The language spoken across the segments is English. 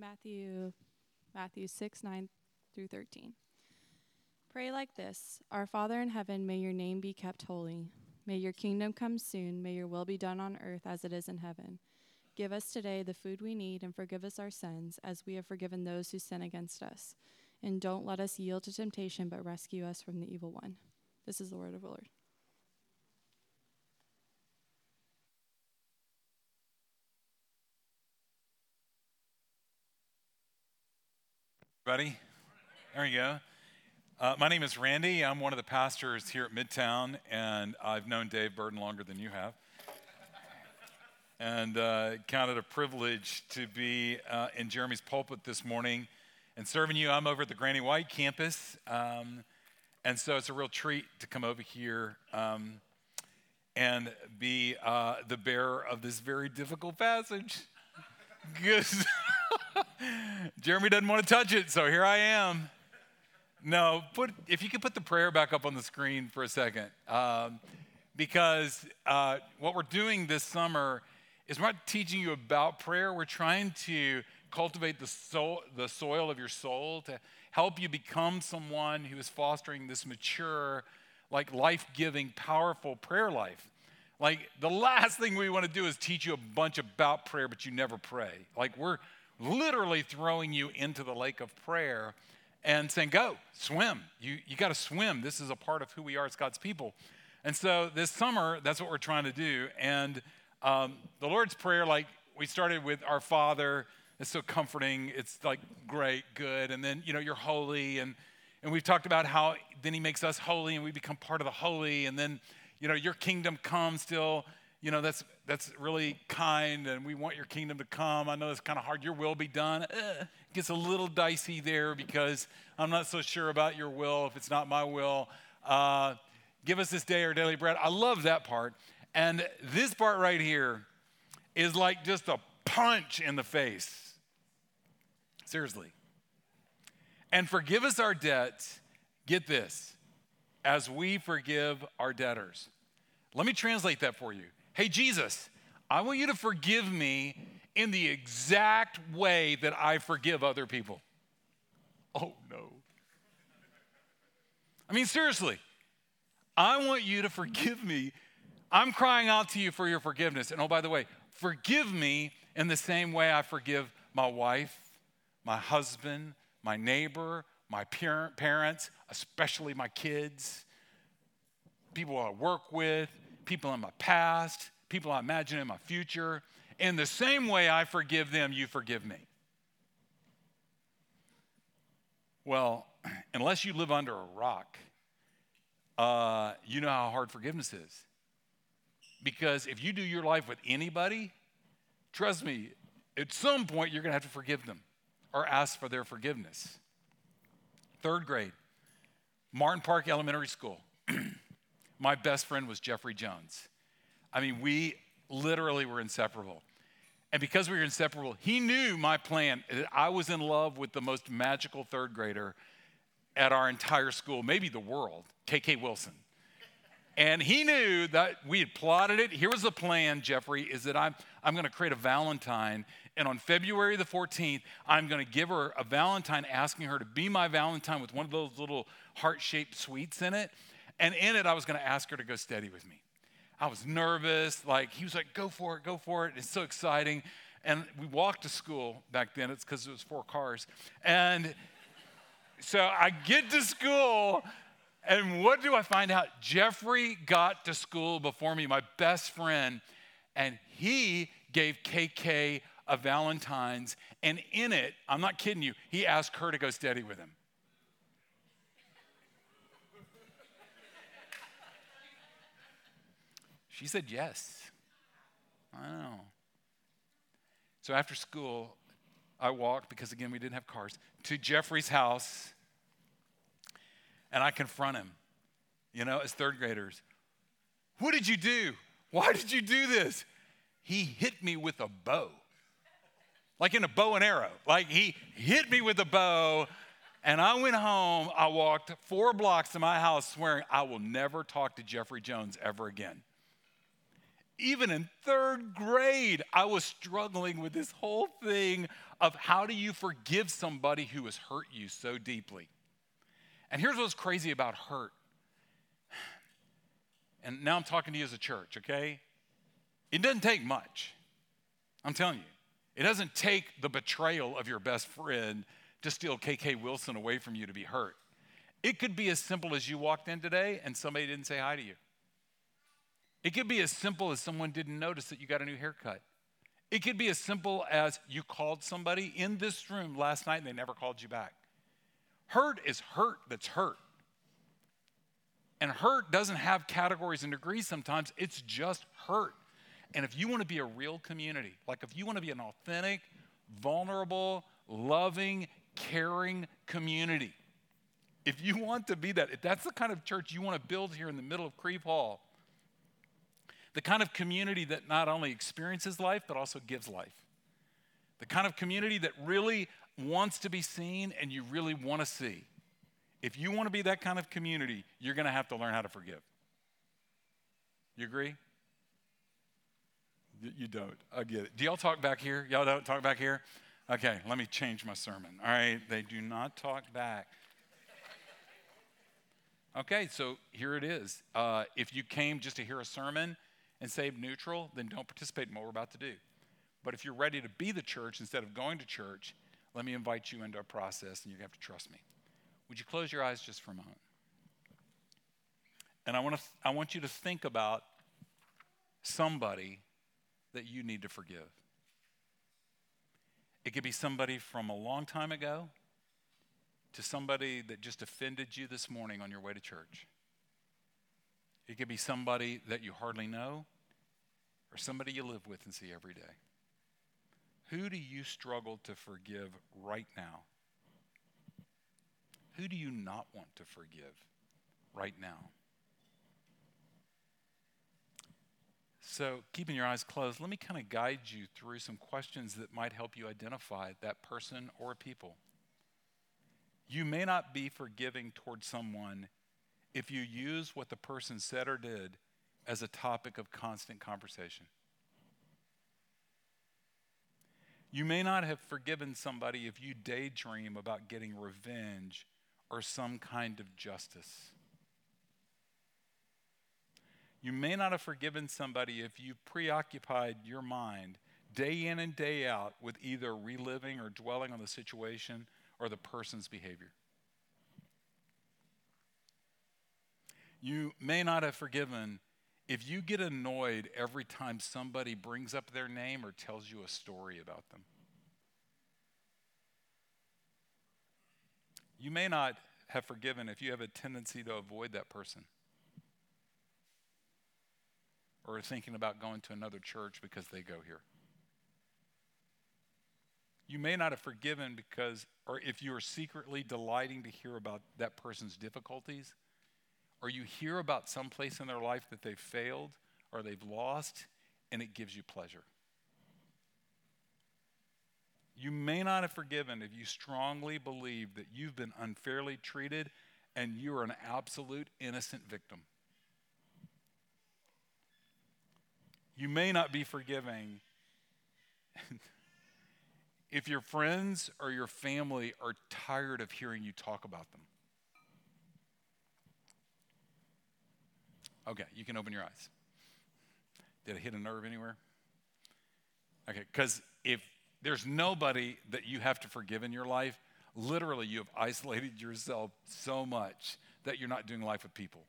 Matthew Matthew 6, 9 through 13. Pray like this Our Father in heaven, may your name be kept holy. May your kingdom come soon. May your will be done on earth as it is in heaven. Give us today the food we need and forgive us our sins as we have forgiven those who sin against us. And don't let us yield to temptation, but rescue us from the evil one. This is the word of the Lord. Everybody, there you go. Uh, my name is Randy. I'm one of the pastors here at Midtown, and I've known Dave Burden longer than you have. and uh, counted a privilege to be uh, in Jeremy's pulpit this morning and serving you. I'm over at the Granny White campus, um, and so it's a real treat to come over here um, and be uh, the bearer of this very difficult passage. Because Jeremy doesn't want to touch it, so here I am. No, put if you could put the prayer back up on the screen for a second, um, because uh, what we're doing this summer is we're not teaching you about prayer. We're trying to cultivate the soul, the soil of your soul to help you become someone who is fostering this mature, like life-giving, powerful prayer life. Like the last thing we want to do is teach you a bunch about prayer, but you never pray. Like we're literally throwing you into the lake of prayer and saying, Go, swim. You, you got to swim. This is a part of who we are as God's people. And so this summer, that's what we're trying to do. And um, the Lord's Prayer, like we started with Our Father, it's so comforting. It's like great, good. And then, you know, you're holy. And, and we've talked about how then He makes us holy and we become part of the holy. And then, you know, your kingdom comes still you know, that's, that's really kind and we want your kingdom to come. I know it's kind of hard. Your will be done. Eh, gets a little dicey there because I'm not so sure about your will if it's not my will. Uh, give us this day our daily bread. I love that part. And this part right here is like just a punch in the face. Seriously. And forgive us our debts. Get this, as we forgive our debtors. Let me translate that for you. Hey, Jesus, I want you to forgive me in the exact way that I forgive other people. Oh, no. I mean, seriously, I want you to forgive me. I'm crying out to you for your forgiveness. And oh, by the way, forgive me in the same way I forgive my wife, my husband, my neighbor, my parent, parents, especially my kids, people I work with, people in my past, people I imagine in my future. In the same way I forgive them, you forgive me. Well, unless you live under a rock, uh, you know how hard forgiveness is. Because if you do your life with anybody, trust me, at some point you're going to have to forgive them or ask for their forgiveness. Third grade, Martin Park Elementary School. My best friend was Jeffrey Jones. I mean, we literally were inseparable. And because we were inseparable, he knew my plan. I was in love with the most magical third grader at our entire school, maybe the world, KK Wilson. And he knew that we had plotted it. Here was the plan, Jeffrey, is that I'm, I'm going to create a Valentine. And on February the 14th, I'm going to give her a Valentine, asking her to be my Valentine with one of those little heart shaped sweets in it. And in it, I was going to ask her to go steady with me. I was nervous. Like, he was like, go for it, go for it. It's so exciting. And we walked to school back then. It's because it was four cars. And so I get to school, and what do I find out? Jeffrey got to school before me, my best friend, and he gave KK a Valentine's. And in it, I'm not kidding you, he asked her to go steady with him. She said yes. I know. So after school, I walked, because again, we didn't have cars, to Jeffrey's house, and I confront him, you know, as third graders. What did you do? Why did you do this? He hit me with a bow, like in a bow and arrow. Like he hit me with a bow, and I went home. I walked four blocks to my house swearing I will never talk to Jeffrey Jones ever again even in third grade, I was struggling with this whole thing of how do you forgive somebody who has hurt you so deeply. And here's what's crazy about hurt. And now I'm talking to you as a church, okay? It doesn't take much. I'm telling you. It doesn't take the betrayal of your best friend to steal KK Wilson away from you to be hurt. It could be as simple as you walked in today and somebody didn't say hi to you. It could be as simple as someone didn't notice that you got a new haircut. It could be as simple as you called somebody in this room last night and they never called you back. Hurt is hurt that's hurt. And hurt doesn't have categories and degrees sometimes, it's just hurt. And if you want to be a real community, like if you want to be an authentic, vulnerable, loving, caring community, if you want to be that, if that's the kind of church you want to build here in the middle of Crieve Hall, the kind of community that not only experiences life, but also gives life. The kind of community that really wants to be seen and you really want to see. If you want to be that kind of community, you're going to have to learn how to forgive. You agree? You don't. I get it. Do y'all talk back here? Y'all don't talk back here? Okay, let me change my sermon. All right, they do not talk back. Okay, so here it is. Uh, if you came just to hear a sermon and save neutral, then don't participate in what we're about to do. But if you're ready to be the church instead of going to church, let me invite you into a process and you have to trust me. Would you close your eyes just for a moment? And I want, to, I want you to think about somebody that you need to forgive. It could be somebody from a long time ago to somebody that just offended you this morning on your way to church. It could be somebody that you hardly know or somebody you live with and see every day. Who do you struggle to forgive right now? Who do you not want to forgive right now? So, keeping your eyes closed, let me kind of guide you through some questions that might help you identify that person or people. You may not be forgiving towards someone if you use what the person said or did as a topic of constant conversation. You may not have forgiven somebody if you daydream about getting revenge or some kind of justice. You may not have forgiven somebody if you preoccupied your mind day in and day out with either reliving or dwelling on the situation or the person's behavior. You may not have forgiven if you get annoyed every time somebody brings up their name or tells you a story about them. You may not have forgiven if you have a tendency to avoid that person or thinking about going to another church because they go here. You may not have forgiven because, or if you are secretly delighting to hear about that person's difficulties, or you hear about some place in their life that they've failed or they've lost, and it gives you pleasure. You may not have forgiven if you strongly believe that you've been unfairly treated and you are an absolute innocent victim. You may not be forgiving if your friends or your family are tired of hearing you talk about them. Okay, you can open your eyes. Did it hit a nerve anywhere? Okay, because if there's nobody that you have to forgive in your life, literally you have isolated yourself so much that you're not doing life with people.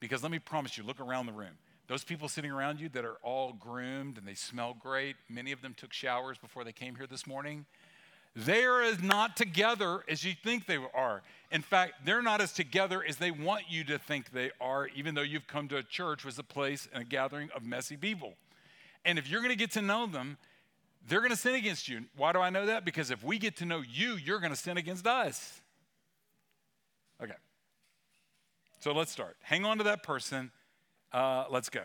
Because let me promise you, look around the room. Those people sitting around you that are all groomed and they smell great, many of them took showers before they came here this morning. They are as not together as you think they are. In fact, they're not as together as they want you to think they are, even though you've come to a church was a place and a gathering of messy people. And if you're going to get to know them, they're going to sin against you. Why do I know that? Because if we get to know you, you're going to sin against us. Okay. So let's start. Hang on to that person uh, let's go.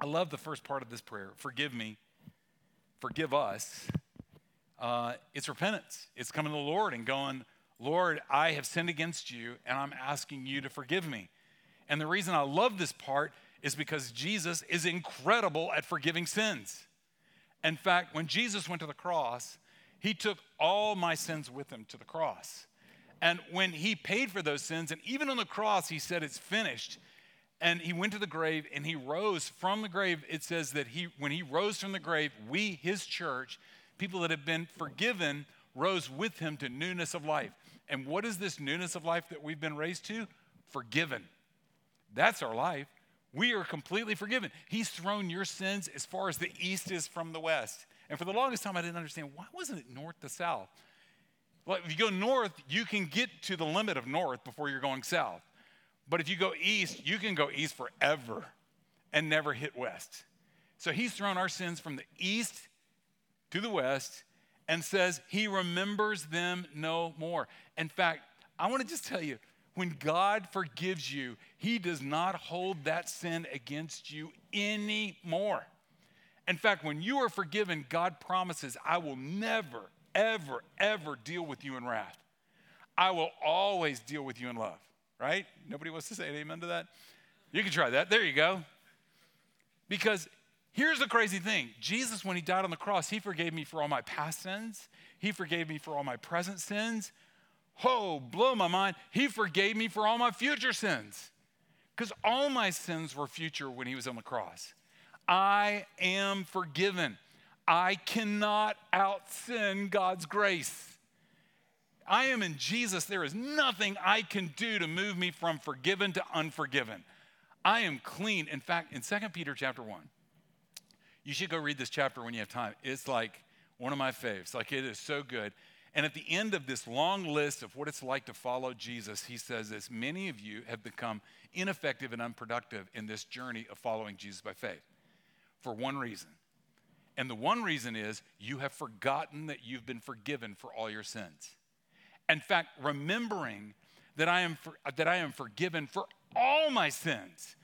I love the first part of this prayer forgive me, forgive us. Uh, it's repentance, it's coming to the Lord and going, Lord, I have sinned against you, and I'm asking you to forgive me. And the reason I love this part is because Jesus is incredible at forgiving sins. In fact, when Jesus went to the cross, he took all my sins with him to the cross. And when he paid for those sins, and even on the cross, he said, It's finished. And he went to the grave and he rose from the grave. It says that he, when he rose from the grave, we, his church, people that have been forgiven, rose with him to newness of life. And what is this newness of life that we've been raised to? Forgiven. That's our life. We are completely forgiven. He's thrown your sins as far as the east is from the west. And for the longest time, I didn't understand why wasn't it north to south? Well, if you go north, you can get to the limit of north before you're going south. But if you go east, you can go east forever and never hit west. So he's thrown our sins from the east to the west and says he remembers them no more. In fact, I want to just tell you when God forgives you, he does not hold that sin against you anymore. In fact, when you are forgiven, God promises, I will never, ever, ever deal with you in wrath. I will always deal with you in love, right? Nobody wants to say amen to that? You can try that. There you go. Because here's the crazy thing Jesus, when he died on the cross, he forgave me for all my past sins, he forgave me for all my present sins. Oh, blow my mind. He forgave me for all my future sins. Because all my sins were future when he was on the cross. I am forgiven. I cannot out sin God's grace. I am in Jesus. There is nothing I can do to move me from forgiven to unforgiven. I am clean. In fact, in 2 Peter chapter 1, you should go read this chapter when you have time. It's like one of my faves. Like it is so good. And at the end of this long list of what it's like to follow Jesus, he says this many of you have become ineffective and unproductive in this journey of following Jesus by faith for one reason. And the one reason is you have forgotten that you've been forgiven for all your sins. In fact, remembering that I am, for, that I am forgiven for all my sins,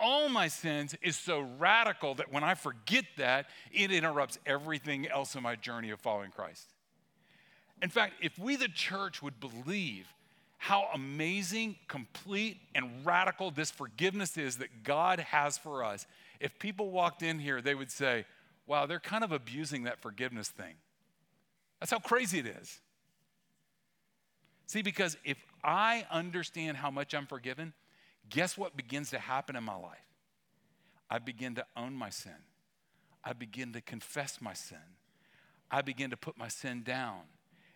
all my sins is so radical that when I forget that, it interrupts everything else in my journey of following Christ. In fact, if we, the church, would believe how amazing, complete, and radical this forgiveness is that God has for us, if people walked in here, they would say, wow, they're kind of abusing that forgiveness thing. That's how crazy it is. See, because if I understand how much I'm forgiven, guess what begins to happen in my life? I begin to own my sin. I begin to confess my sin. I begin to put my sin down.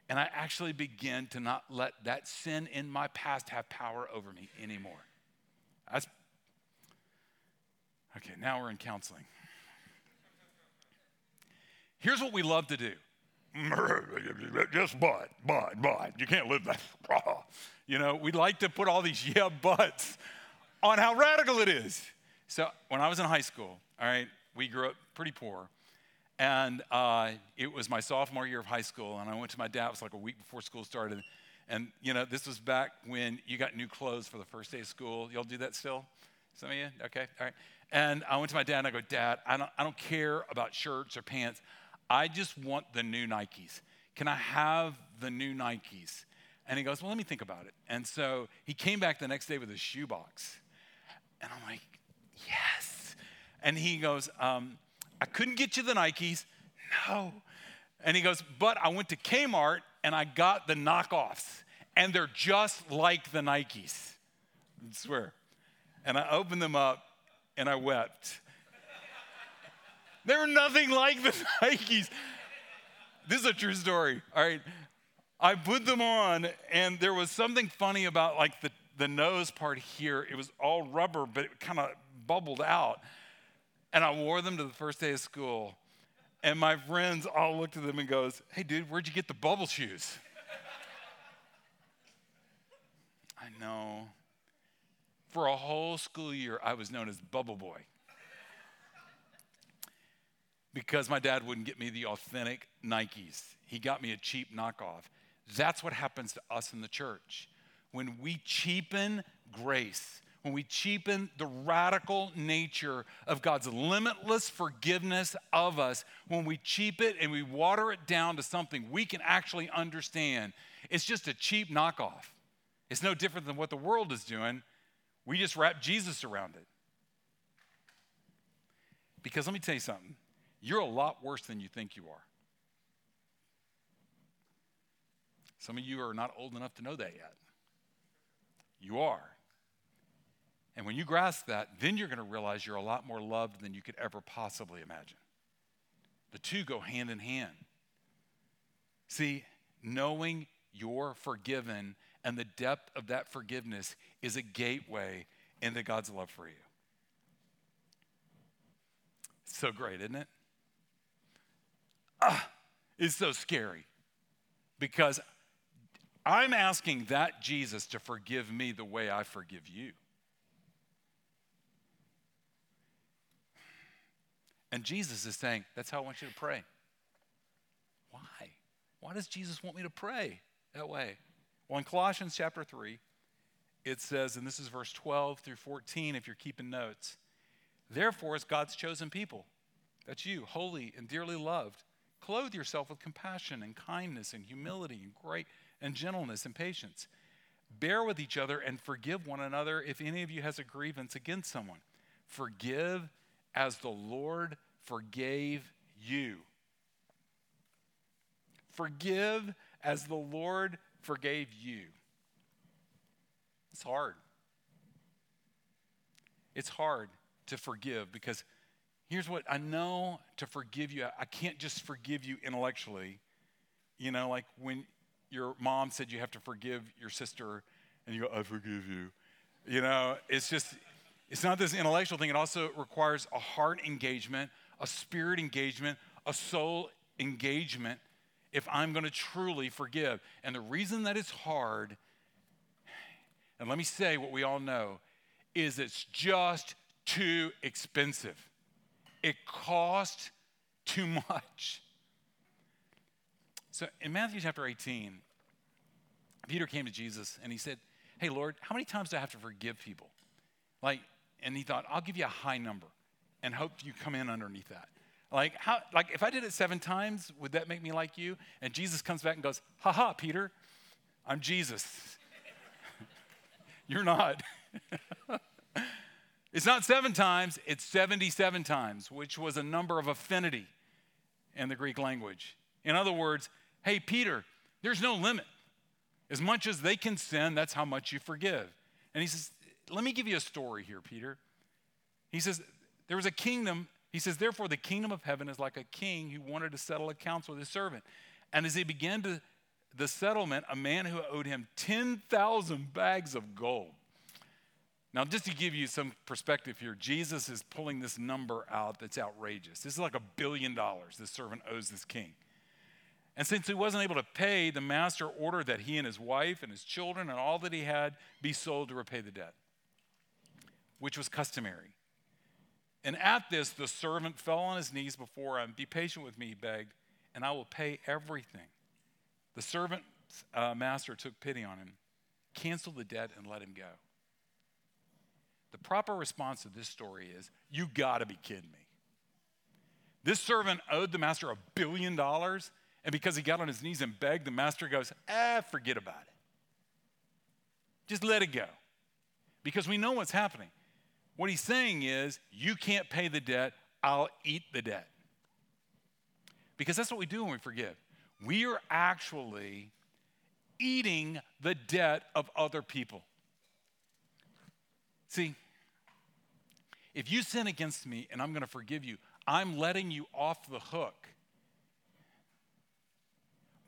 And I actually begin to not let that sin in my past have power over me anymore. That's Okay, now we're in counseling. Here's what we love to do. Just but, but, but. You can't live that. You know, we like to put all these yeah buts on how radical it is. So when I was in high school, all right, we grew up pretty poor. And uh, it was my sophomore year of high school, and I went to my dad. It was like a week before school started. And, you know, this was back when you got new clothes for the first day of school. Y'all do that still? Some of you? Okay, all right. And I went to my dad and I go, Dad, I don't, I don't care about shirts or pants. I just want the new Nikes. Can I have the new Nikes? And he goes, Well, let me think about it. And so he came back the next day with a shoebox. And I'm like, Yes. And he goes, um, I couldn't get you the Nikes. No. And he goes, But I went to Kmart and I got the knockoffs. And they're just like the Nikes. I swear. And I opened them up and I wept. they were nothing like the Nikes. This is a true story. All right. I put them on, and there was something funny about like the, the nose part here. It was all rubber, but it kind of bubbled out. And I wore them to the first day of school. And my friends all looked at them and goes, Hey dude, where'd you get the bubble shoes? I know. For a whole school year, I was known as Bubble Boy. because my dad wouldn't get me the authentic Nikes. He got me a cheap knockoff. That's what happens to us in the church. When we cheapen grace, when we cheapen the radical nature of God's limitless forgiveness of us, when we cheap it and we water it down to something we can actually understand, it's just a cheap knockoff. It's no different than what the world is doing. We just wrap Jesus around it. Because let me tell you something you're a lot worse than you think you are. Some of you are not old enough to know that yet. You are. And when you grasp that, then you're going to realize you're a lot more loved than you could ever possibly imagine. The two go hand in hand. See, knowing you're forgiven and the depth of that forgiveness is a gateway into God's love for you. So great, isn't it? Ah, it's so scary because I'm asking that Jesus to forgive me the way I forgive you. And Jesus is saying, That's how I want you to pray. Why? Why does Jesus want me to pray that way? Well, in Colossians chapter 3, it says, and this is verse 12 through 14, if you're keeping notes, therefore, as God's chosen people, that's you, holy and dearly loved, clothe yourself with compassion and kindness and humility and great and gentleness and patience. Bear with each other and forgive one another if any of you has a grievance against someone. Forgive as the Lord forgave you. Forgive as the Lord forgave you. It's hard. It's hard to forgive because here's what I know to forgive you. I can't just forgive you intellectually. You know, like when your mom said you have to forgive your sister and you go, I forgive you. You know, it's just, it's not this intellectual thing. It also requires a heart engagement, a spirit engagement, a soul engagement if I'm going to truly forgive. And the reason that it's hard, and let me say what we all know, is it's just too expensive. It costs too much. So in Matthew chapter 18, Peter came to Jesus and he said, Hey, Lord, how many times do I have to forgive people? Like, and he thought, I'll give you a high number and hope you come in underneath that. Like, how, like if I did it seven times, would that make me like you? And Jesus comes back and goes, Ha ha, Peter, I'm Jesus. You're not. it's not seven times, it's 77 times, which was a number of affinity in the Greek language. In other words, hey, Peter, there's no limit. As much as they can sin, that's how much you forgive. And he says, Let me give you a story here, Peter. He says, There was a kingdom he says, Therefore, the kingdom of heaven is like a king who wanted to settle accounts with his servant. And as he began to, the settlement, a man who owed him 10,000 bags of gold. Now, just to give you some perspective here, Jesus is pulling this number out that's outrageous. This is like a billion dollars this servant owes this king. And since he wasn't able to pay, the master ordered that he and his wife and his children and all that he had be sold to repay the debt, which was customary. And at this, the servant fell on his knees before him. Be patient with me, he begged, and I will pay everything. The servant's uh, master took pity on him, canceled the debt, and let him go. The proper response to this story is You gotta be kidding me. This servant owed the master a billion dollars, and because he got on his knees and begged, the master goes, Ah, forget about it. Just let it go. Because we know what's happening. What he's saying is, you can't pay the debt, I'll eat the debt. Because that's what we do when we forgive. We are actually eating the debt of other people. See, if you sin against me and I'm going to forgive you, I'm letting you off the hook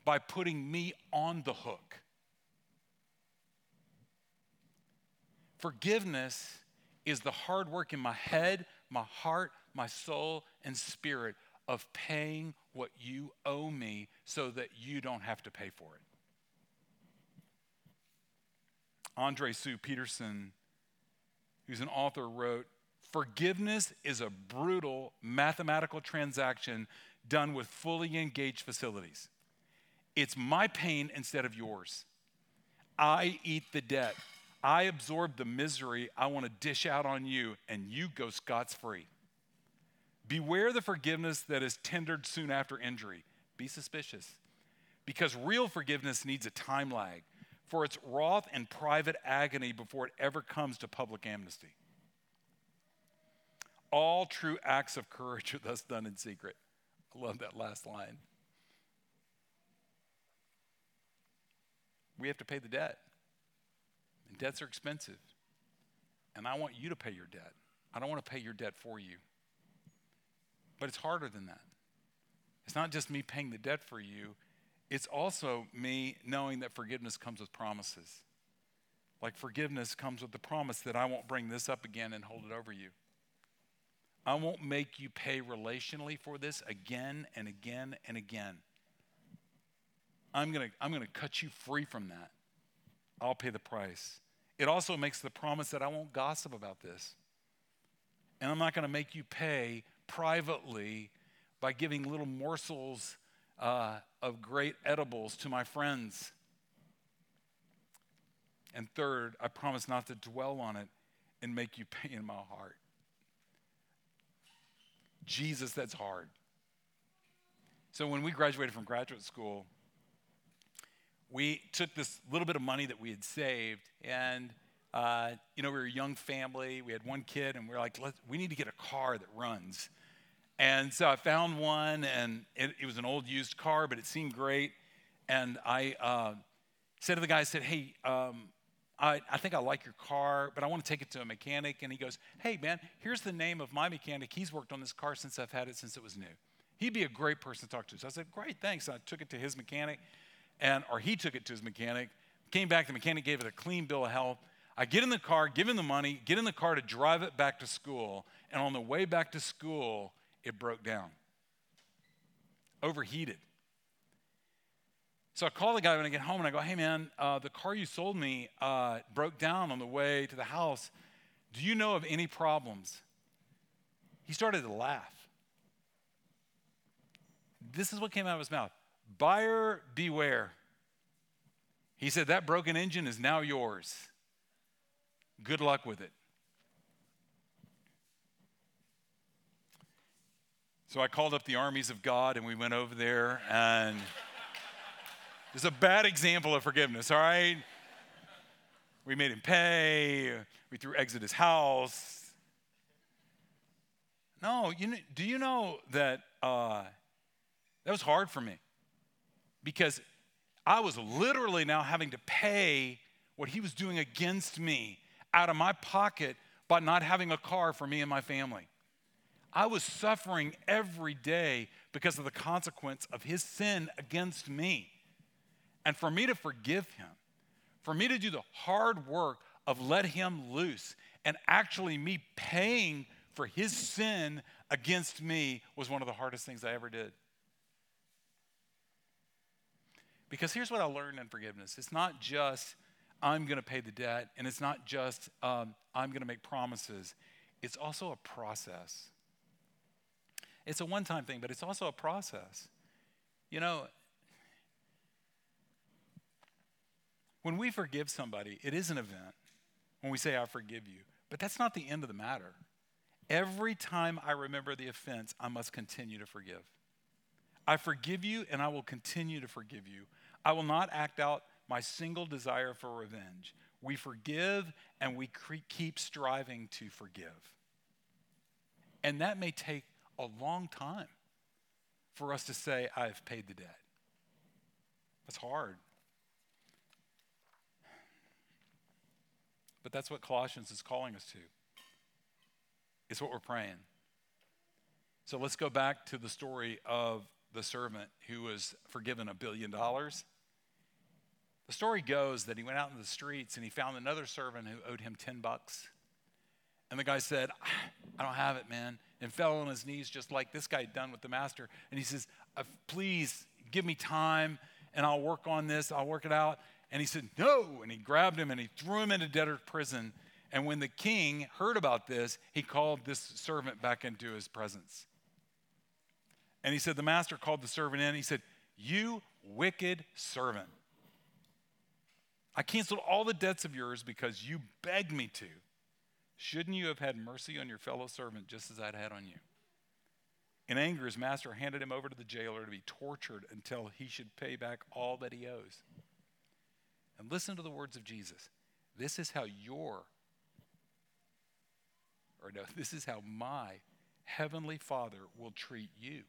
by putting me on the hook. Forgiveness is the hard work in my head, my heart, my soul, and spirit of paying what you owe me so that you don't have to pay for it. Andrée Seu Peterson, who's an author, wrote Forgiveness is a brutal mathematical transaction done with fully engaged facilities. It's my pain instead of yours. I eat the debt. I absorb the misery I want to dish out on you, and you go scot free. Beware the forgiveness that is tendered soon after injury. Be suspicious. Because real forgiveness needs a time lag for its wrath and private agony before it ever comes to public amnesty. All true acts of courage are thus done in secret. I love that last line. We have to pay the debt. And debts are expensive. And I want you to pay your debt. I don't want to pay your debt for you. But it's harder than that. It's not just me paying the debt for you, it's also me knowing that forgiveness comes with promises. Like forgiveness comes with the promise that I won't bring this up again and hold it over you. I won't make you pay relationally for this again and again and again. I'm going to I'm going to cut you free from that. I'll pay the price. It also makes the promise that I won't gossip about this. And I'm not going to make you pay privately by giving little morsels uh, of great edibles to my friends. And third, I promise not to dwell on it and make you pay in my heart. Jesus, that's hard. So when we graduated from graduate school, we took this little bit of money that we had saved, and uh, you know, we were a young family. We had one kid, and we are like, we need to get a car that runs. And so I found one, and it, it was an old used car, but it seemed great. And I uh, said to the guy, I said, hey, um, I, I, think I like your car, but I want to take it to a mechanic. And he goes, Hey, man, here's the name of my mechanic. He's worked on this car since I've had it since it was new. He'd be a great person to talk to. So I said, Great, thanks. And I took it to his mechanic, and or he took it to his mechanic. Came back, the mechanic gave it a clean bill of health. I get in the car, give him the money, get in the car to drive it back to school. And on the way back to school, it broke down, overheated. So I call the guy when I get home and I go, hey man, uh, the car you sold me uh, broke down on the way to the house. Do you know of any problems? He started to laugh. This is what came out of his mouth Buyer beware. He said, That broken engine is now yours. Good luck with it. So I called up the armies of God and we went over there and it's a bad example of forgiveness, all right? We made him pay, we threw eggs at his house. No, you know, do you know that uh, that was hard for me? Because I was literally now having to pay what he was doing against me out of my pocket by not having a car for me and my family. I was suffering every day because of the consequence of his sin against me. And for me to forgive him, for me to do the hard work of let him loose and actually me paying for his sin against me was one of the hardest things I ever did. Because here's what I learned in forgiveness it's not just I'm going to pay the debt, and it's not just um, I'm going to make promises, it's also a process. It's a one time thing, but it's also a process. You know, when we forgive somebody, it is an event when we say, I forgive you. But that's not the end of the matter. Every time I remember the offense, I must continue to forgive. I forgive you and I will continue to forgive you. I will not act out my single desire for revenge. We forgive and we keep striving to forgive. And that may take a long time for us to say, I've paid the debt. That's hard. But that's what Colossians is calling us to. It's what we're praying. So let's go back to the story of the servant who was forgiven a billion dollars. The story goes that he went out in the streets and he found another servant who owed him 10 bucks. And the guy said, I don't have it, man and fell on his knees just like this guy had done with the master. And he says, uh, Please give me time and I'll work on this, I'll work it out. And he said, No. And he grabbed him and he threw him into debtor's prison. And when the king heard about this, he called this servant back into his presence. And he said, The master called the servant in. He said, You wicked servant. I canceled all the debts of yours because you begged me to. Shouldn't you have had mercy on your fellow servant just as I'd had on you? In anger, his master handed him over to the jailer to be tortured until he should pay back all that he owes. And listen to the words of Jesus. This is how your or no, this is how my heavenly Father will treat you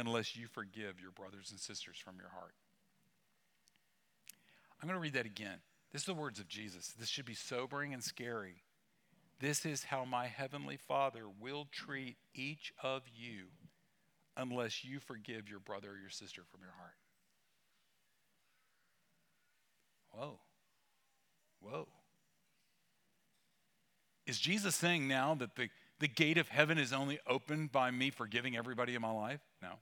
unless you forgive your brothers and sisters from your heart. I'm going to read that again. This is the words of Jesus. This should be sobering and scary. This is how my heavenly Father will treat each of you unless you forgive your brother or your sister from your heart. Whoa. Whoa. Is Jesus saying now that the, the gate of heaven is only opened by me forgiving everybody in my life? No.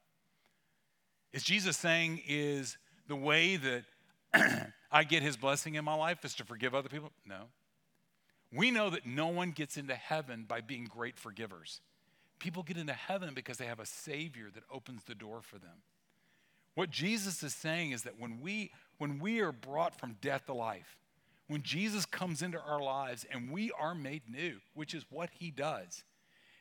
Is Jesus saying is the way that I get his blessing in my life is to forgive other people? No. We know that no one gets into heaven by being great forgivers. People get into heaven because they have a Savior that opens the door for them. What Jesus is saying is that when we, when we are brought from death to life, when Jesus comes into our lives and we are made new, which is what he does,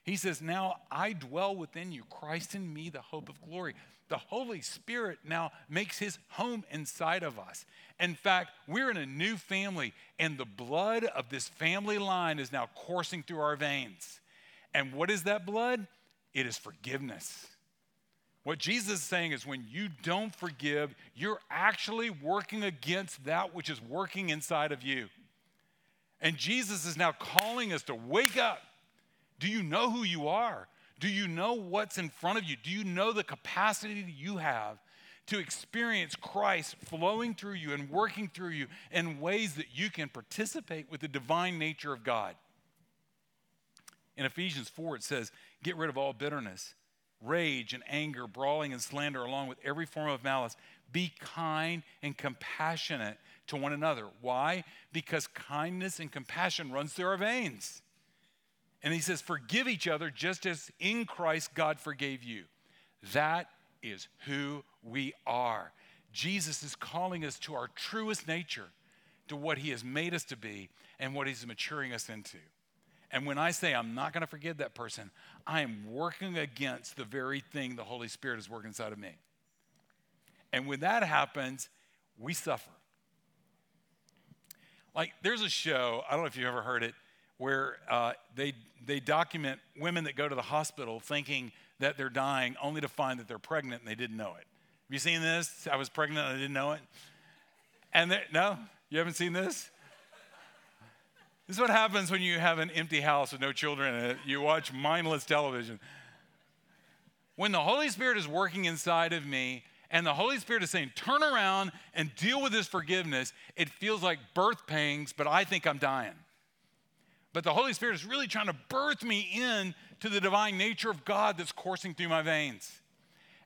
he says, Now I dwell within you, Christ in me, the hope of glory. The Holy Spirit now makes his home inside of us. In fact, we're in a new family, and the blood of this family line is now coursing through our veins. And what is that blood? It is forgiveness. What Jesus is saying is when you don't forgive, you're actually working against that which is working inside of you. And Jesus is now calling us to wake up. Do you know who you are? Do you know what's in front of you? Do you know the capacity that you have to experience Christ flowing through you and working through you in ways that you can participate with the divine nature of God? In Ephesians 4, it says, Get rid of all bitterness, rage, and anger, brawling, and slander, along with every form of malice. Be kind and compassionate to one another. Why? Because kindness and compassion runs through our veins. And he says, Forgive each other just as in Christ God forgave you. That is who we are. Jesus is calling us to our truest nature, to what he has made us to be, and what he's maturing us into. And when I say I'm not going to forgive that person, I am working against the very thing the Holy Spirit is working inside of me. And when that happens, we suffer. Like, there's a show, I don't know if you've ever heard it, where uh, they, they document women that go to the hospital thinking that they're dying only to find that they're pregnant and they didn't know it. Have you seen this? I was pregnant and I didn't know it. And no, you haven't seen this? This is what happens when you have an empty house with no children in it. You watch mindless television. When the Holy Spirit is working inside of me, and the Holy Spirit is saying, turn around and deal with this forgiveness, it feels like birth pangs, but I think I'm dying. But the Holy Spirit is really trying to birth me in to the divine nature of God that's coursing through my veins.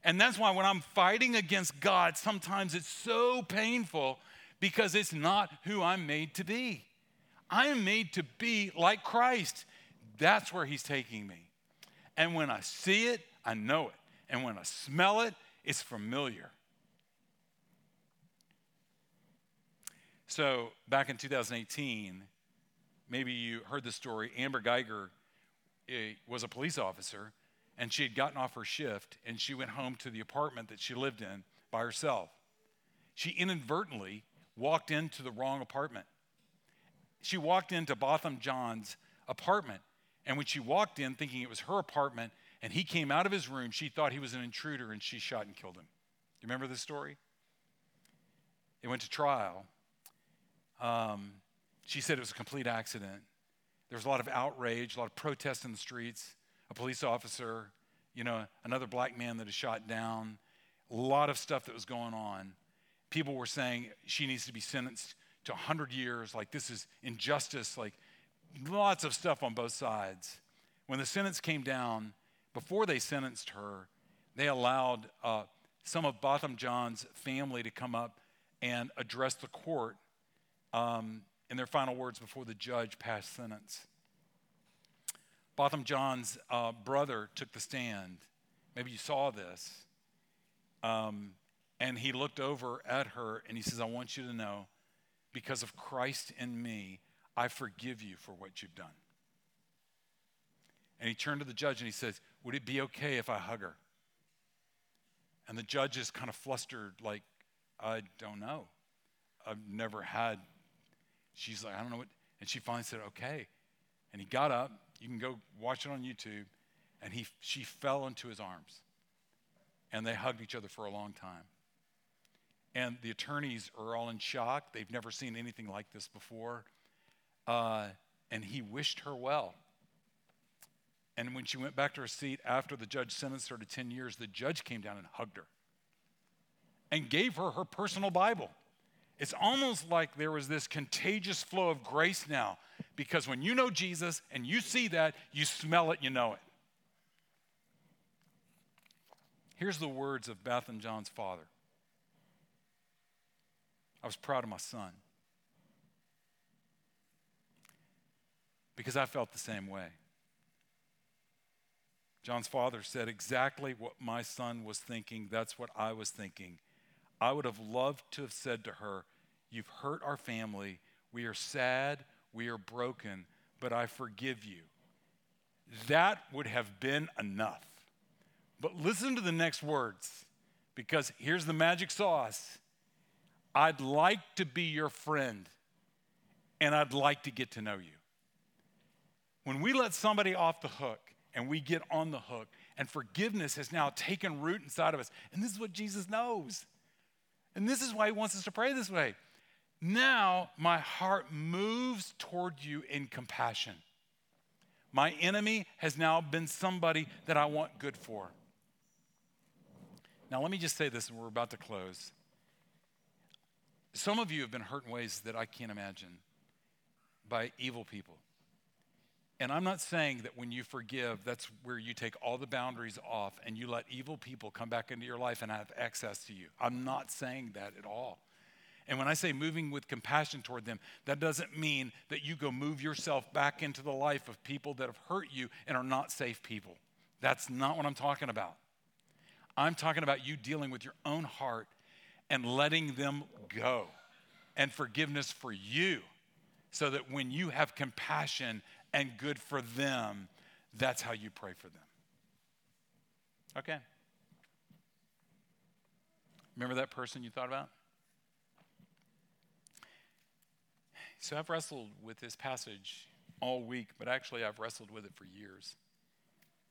And that's why when I'm fighting against God, sometimes it's so painful because it's not who I'm made to be. I am made to be like Christ. That's where He's taking me. And when I see it, I know it. And when I smell it, it's familiar. So, back in 2018, maybe you heard the story. Amber Guyger eh, was a police officer, and she had gotten off her shift, and she went home to the apartment that she lived in by herself. She inadvertently walked into the wrong apartment she walked into Botham Jean's apartment. And when she walked in thinking it was her apartment and he came out of his room, she thought he was an intruder and she shot and killed him. Do you remember this story? It went to trial. Um, she said it was a complete accident. There was a lot of outrage, a lot of protests in the streets. A police officer, you know, another black man that is shot down, a lot of stuff that was going on. People were saying she needs to be sentenced to 100 years, like this is injustice, like lots of stuff on both sides. When the sentence came down, before they sentenced her, they allowed uh, some of Botham Jean's family to come up and address the court um, in their final words before the judge passed sentence. Botham Jean's uh, brother took the stand. Maybe you saw this. Um, and he looked over at her and he says, I want you to know because of Christ in me, I forgive you for what you've done. And he turned to the judge and he says, Would it be okay if I hug her? And the judge is kind of flustered, like, I don't know. I've never had. She's like, I don't know what. And she finally said, Okay. And he got up. You can go watch it on YouTube. And he, she fell into his arms. And they hugged each other for a long time. And the attorneys are all in shock. They've never seen anything like this before. Uh, and he wished her well. And when she went back to her seat after the judge sentenced her to 10 years, the judge came down and hugged her and gave her her personal Bible. It's almost like there was this contagious flow of grace now because when you know Jesus and you see that, you smell it, you know it. Here's the words of Botham Jean's father I was proud of my son because I felt the same way. Jean's father said exactly what my son was thinking. That's what I was thinking. I would have loved to have said to her, You've hurt our family. We are sad. We are broken, but I forgive you. That would have been enough. But listen to the next words, because here's the magic sauce I'd like to be your friend, and I'd like to get to know you. When we let somebody off the hook and we get on the hook, and forgiveness has now taken root inside of us, and this is what Jesus knows. And this is why he wants us to pray this way. Now my heart moves toward you in compassion. My enemy has now been somebody that I want good for. Now, let me just say this, and we're about to close. Some of you have been hurt in ways that I can't imagine by evil people. And I'm not saying that when you forgive, that's where you take all the boundaries off and you let evil people come back into your life and have access to you. I'm not saying that at all. And when I say moving with compassion toward them, that doesn't mean that you go move yourself back into the life of people that have hurt you and are not safe people. That's not what I'm talking about. I'm talking about you dealing with your own heart and letting them go and forgiveness for you so that when you have compassion and good for them, that's how you pray for them. Okay. Remember that person you thought about? So I've wrestled with this passage all week, but actually I've wrestled with it for years.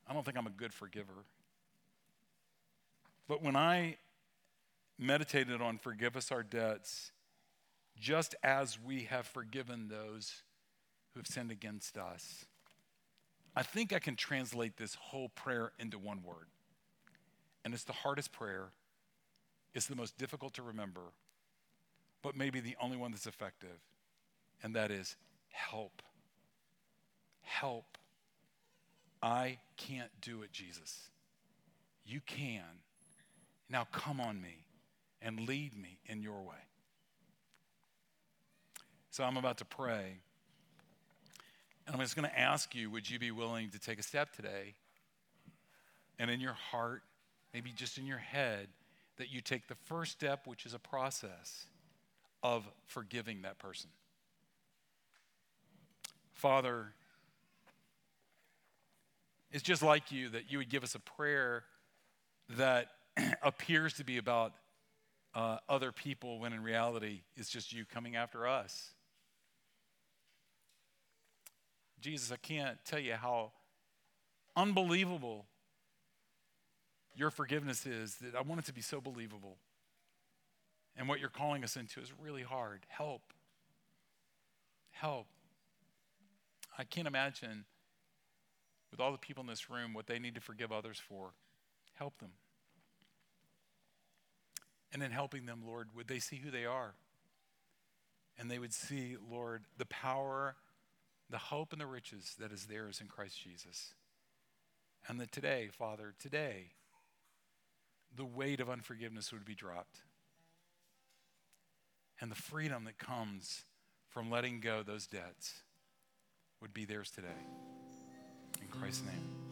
I don't think I'm a good forgiver. But when I meditated on forgive us our debts, just as we have forgiven those who have sinned against us. I think I can translate this whole prayer into one word. And it's the hardest prayer, it's the most difficult to remember, but maybe the only one that's effective. And that is help. Help. I can't do it, Jesus. You can. Now come on me and lead me in your way. So I'm about to pray. And I'm just going to ask you would you be willing to take a step today and in your heart, maybe just in your head, that you take the first step, which is a process of forgiving that person? Father, it's just like you that you would give us a prayer that appears to be about uh, other people when in reality it's just you coming after us. Jesus, I can't tell you how unbelievable your forgiveness is that I want it to be so believable. And what you're calling us into is really hard. Help. Help. I can't imagine with all the people in this room what they need to forgive others for. Help them. And in helping them, Lord, would they see who they are? And they would see, Lord, the power the hope and the riches that is theirs in Christ Jesus. And that today, Father, today, the weight of unforgiveness would be dropped. And the freedom that comes from letting go those debts would be theirs today. In Christ's name.